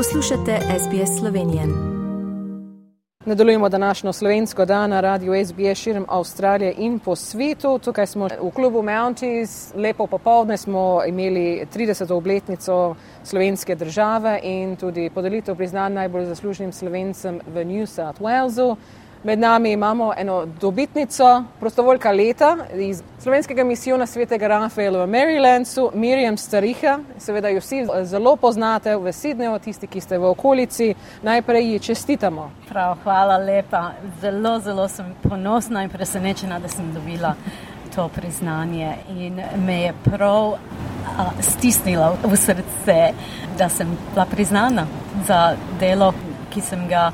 Poslušate SBS Slovenije. Nadaljujemo današnjo slovensko dan na radiju SBS širom Avstralije in po svetu. Tukaj smo v klubu Mounties, lepo popovdne smo imeli 30. obletnico slovenske države in tudi podelitev priznanj najbolj zaslužnim slovencem v New South Walesu. Med nami imamo eno dobitnico prostovoljka leta iz slovenskega misijona svetega Rafaela v Marylandu, Mirjam Stariha. Seveda jo vsi zelo poznate v Sydneyju, tisti, ki ste v okolici. Najprej ji čestitamo. Prav, hvala lepa. Zelo, zelo sem ponosna in presenečena, da sem dobila to priznanje in me je prav a, stisnila v srce, da sem bila priznana za delo, ki sem ga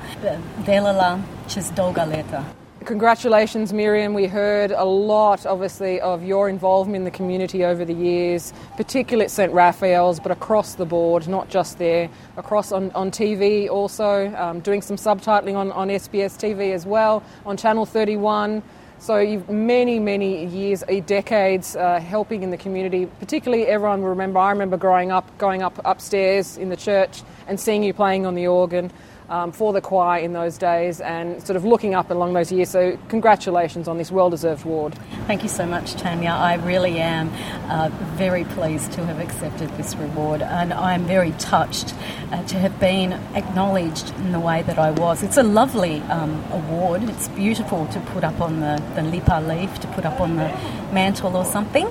delala čez dolga leta. Congratulations, Miriam. We heard a lot, obviously, of your involvement in the community over the years, particularly at St. Raphael's, but across the board, not just there, across on, on TV also, um, doing some subtitling on, on SBS TV as well, on Channel 31. So you've many, many years, decades, uh, helping in the community. Particularly, everyone will remember. I remember growing up, going up upstairs in the church and seeing you playing on the organ um, for the choir in those days, and sort of looking up along those years. So congratulations on this well-deserved award. Thank you so much, Tanya. I really am uh, very pleased to have accepted this reward, and I'm very touched uh, to have been acknowledged in the way that I was. It's a lovely um, award. It's beautiful to put up on the, the lipa leaf, to put up on the mantle or something.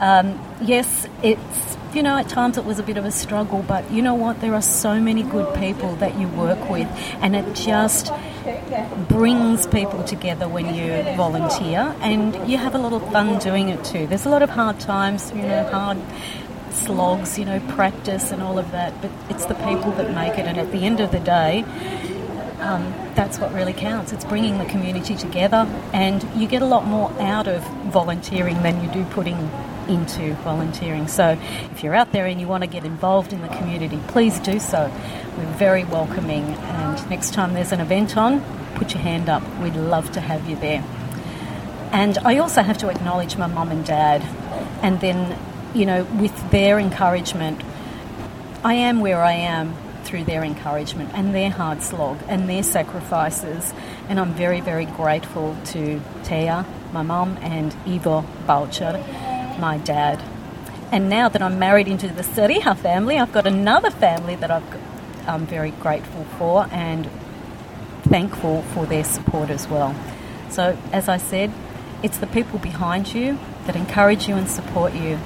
Um, yes, it's you know, at times it was a bit of a struggle, but you know what? There are so many good people that you work with, and it just brings people together when you volunteer, and you have a lot of fun doing it too. There's a lot of hard times, you know, hard slogs, you know, practice and all of that, but it's the people that make it, and at the end of the day, um, that's what really counts. It's bringing the community together, and you get a lot more out of volunteering than you do putting into volunteering. So, if you're out there and you want to get involved in the community, please do so. We're very welcoming, and next time there's an event on, put your hand up. We'd love to have you there. And I also have to acknowledge my mum and dad, and then, you know, with their encouragement, I am where I am through their encouragement and their hard slog and their sacrifices. And I'm very, very grateful to Taya, my mum, and Ivo Balcher, my dad. And now that I'm married into the Stariha family, I've got another family that I've I'm very grateful for and thankful for their support as well. So, as I said, it's the people behind you that encourage you and support you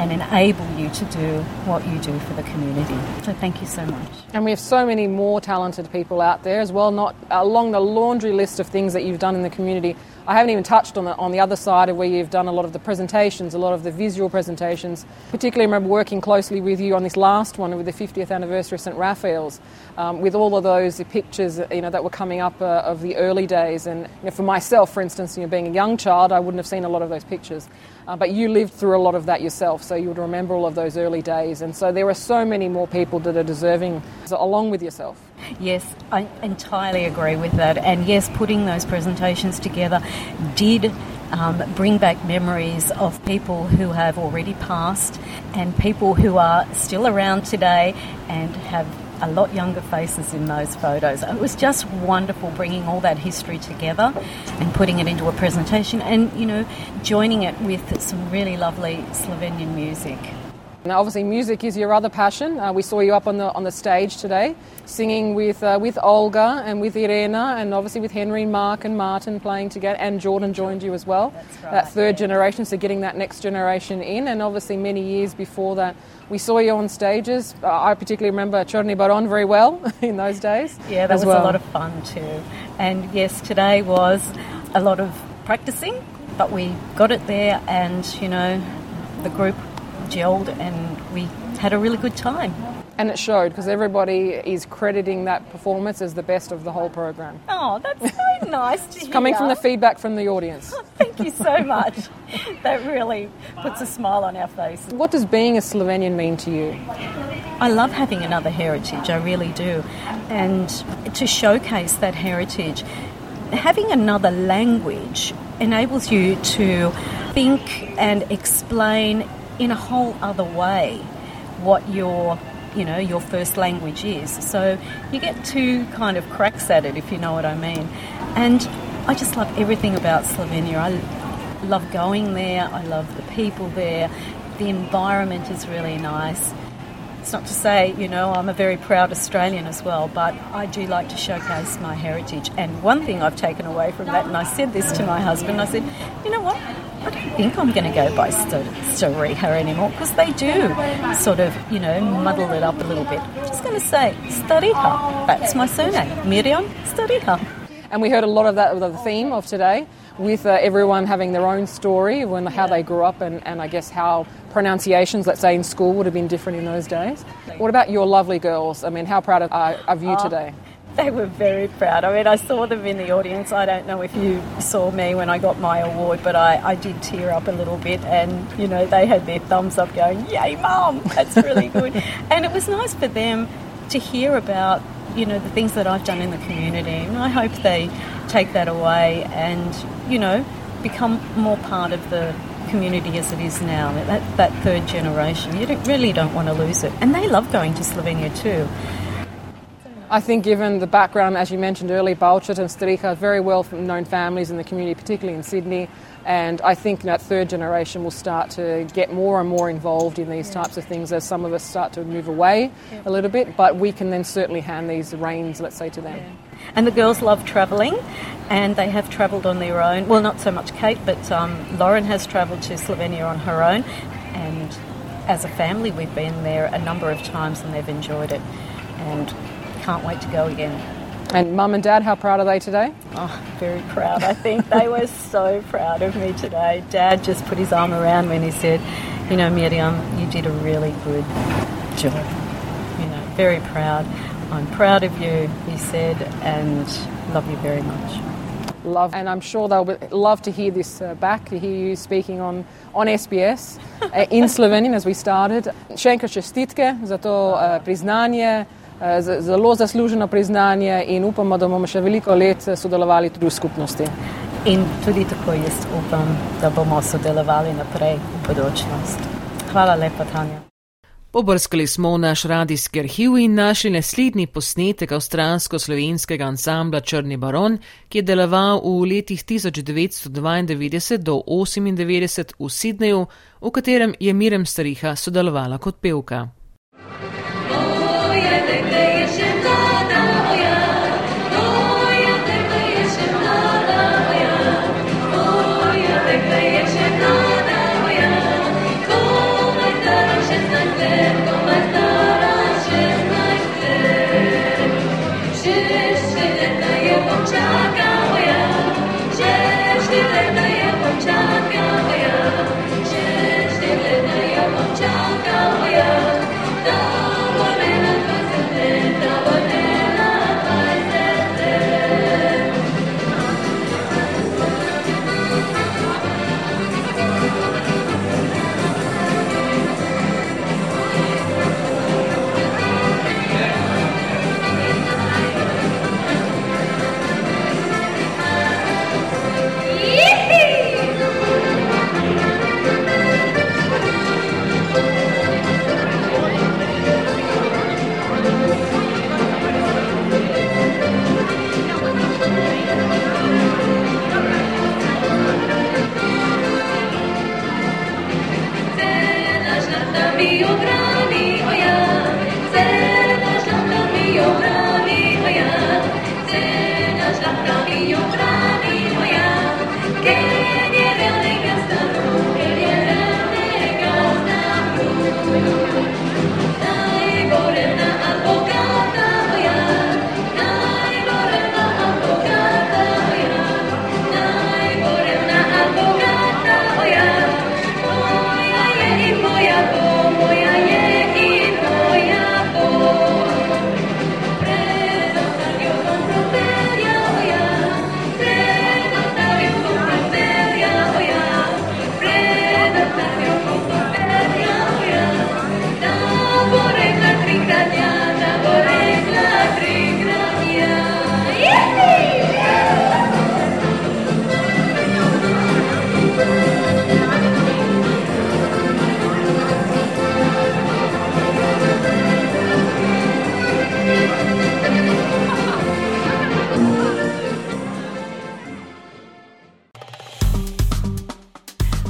and enable you to do what you do for the community. So thank you so much. And we have so many more talented people out there as well, not along the laundry list of things that you've done in the community. I haven't even touched on the, on the other side of where you've done a lot of the presentations, a lot of the visual presentations. Particularly, I remember working closely with you on this last one with the 50th anniversary of St Raphael's, um, with all of those pictures you know, that were coming up uh, of the early days. And you know, for myself, for instance, you know, being a young child, I wouldn't have seen a lot of those pictures. Uh, but you lived through a lot of that yourself, so you would remember all of those early days. And so there are so many more people that are deserving, so along with yourself. Yes, I entirely agree with that. And yes, putting those presentations together did um, bring back memories of people who have already passed and people who are still around today and have a lot younger faces in those photos. It was just wonderful bringing all that history together and putting it into a presentation and, you know, joining it with some really lovely Slovenian music. Now, obviously, music is your other passion. Uh, we saw you up on the on the stage today, singing with uh, with Olga and with Irena, and obviously with Henry, Mark, and Martin playing together. And Jordan joined you as well. Right, that third generation, so getting that next generation in. And obviously, many years before that, we saw you on stages. Uh, I particularly remember Chorny Baron very well in those days. Yeah, that was well. a lot of fun too. And yes, today was a lot of practicing, but we got it there, and you know, the group gelled and we had a really good time. And it showed because everybody is crediting that performance as the best of the whole program. Oh, that's so nice to hear. Coming from the feedback from the audience. Thank you so much. that really puts a smile on our face. What does being a Slovenian mean to you? I love having another heritage, I really do. And to showcase that heritage, having another language enables you to think and explain in a whole other way what your you know, your first language is. So you get two kind of cracks at it, if you know what I mean. And I just love everything about Slovenia. I love going there, I love the people there, the environment is really nice. It's not to say, you know, I'm a very proud Australian as well, but I do like to showcase my heritage. And one thing I've taken away from that, and I said this to my husband, I said, you know what? I don't think I'm going to go by Stariha anymore because they do sort of, you know, muddle it up a little bit. I'm just going to say Stariha. That's my surname, Miriam Stariha. And we heard a lot of that, the theme of today, with uh, everyone having their own story, when how they grew up, and, and I guess how pronunciations, let's say in school, would have been different in those days. What about your lovely girls? I mean, how proud of, uh, of you oh, today? They were very proud. I mean, I saw them in the audience. I don't know if you saw me when I got my award, but I, I did tear up a little bit. And, you know, they had their thumbs up going, Yay, Mum! That's really good. and it was nice for them to hear about, you know, the things that I've done in the community. And I hope they take that away and, you know, become more part of the community as it is now, that, that third generation. You don't, really don't want to lose it. And they love going to Slovenia too. I think, given the background, as you mentioned earlier, Balčet and Stariha, very well known families in the community, particularly in Sydney. And I think that third generation will start to get more and more involved in these yeah. types of things as some of us start to move away yeah. a little bit. But we can then certainly hand these reins, let's say, to them. Yeah. And the girls love travelling, and they have travelled on their own. Well, not so much Kate, but um, Lauren has travelled to Slovenia on her own. And as a family, we've been there a number of times and they've enjoyed it. And can't wait to go again. And mum and dad, how proud are they today? Oh, very proud. I think they were so proud of me today. Dad just put his arm around me and he said, You know, Miriam, you did a really good job. You know, very proud. I'm proud of you, he said, and love you very much. Love, and I'm sure they'll love to hear this uh, back, to hear you speaking on, on SBS uh, in Slovenian as we started. Še enkrat čestitke za to uh, priznanje. Eh, zelo zasluženo priznanje in upamo, da bomo še veliko let sodelovali tudi v skupnosti. In tudi tako jaz upam, da bomo sodelovali naprej v bodočnost. Hvala lepa, Tanja. Pobrskali smo v naš radijski arhiv in našli naslednji posnetek avstralsko-slovenskega ansambla Črni baron, ki je deloval v letih 1992 do 1998 v Sidneju, v katerem je Mirem Stariha sodelovala kot pevka.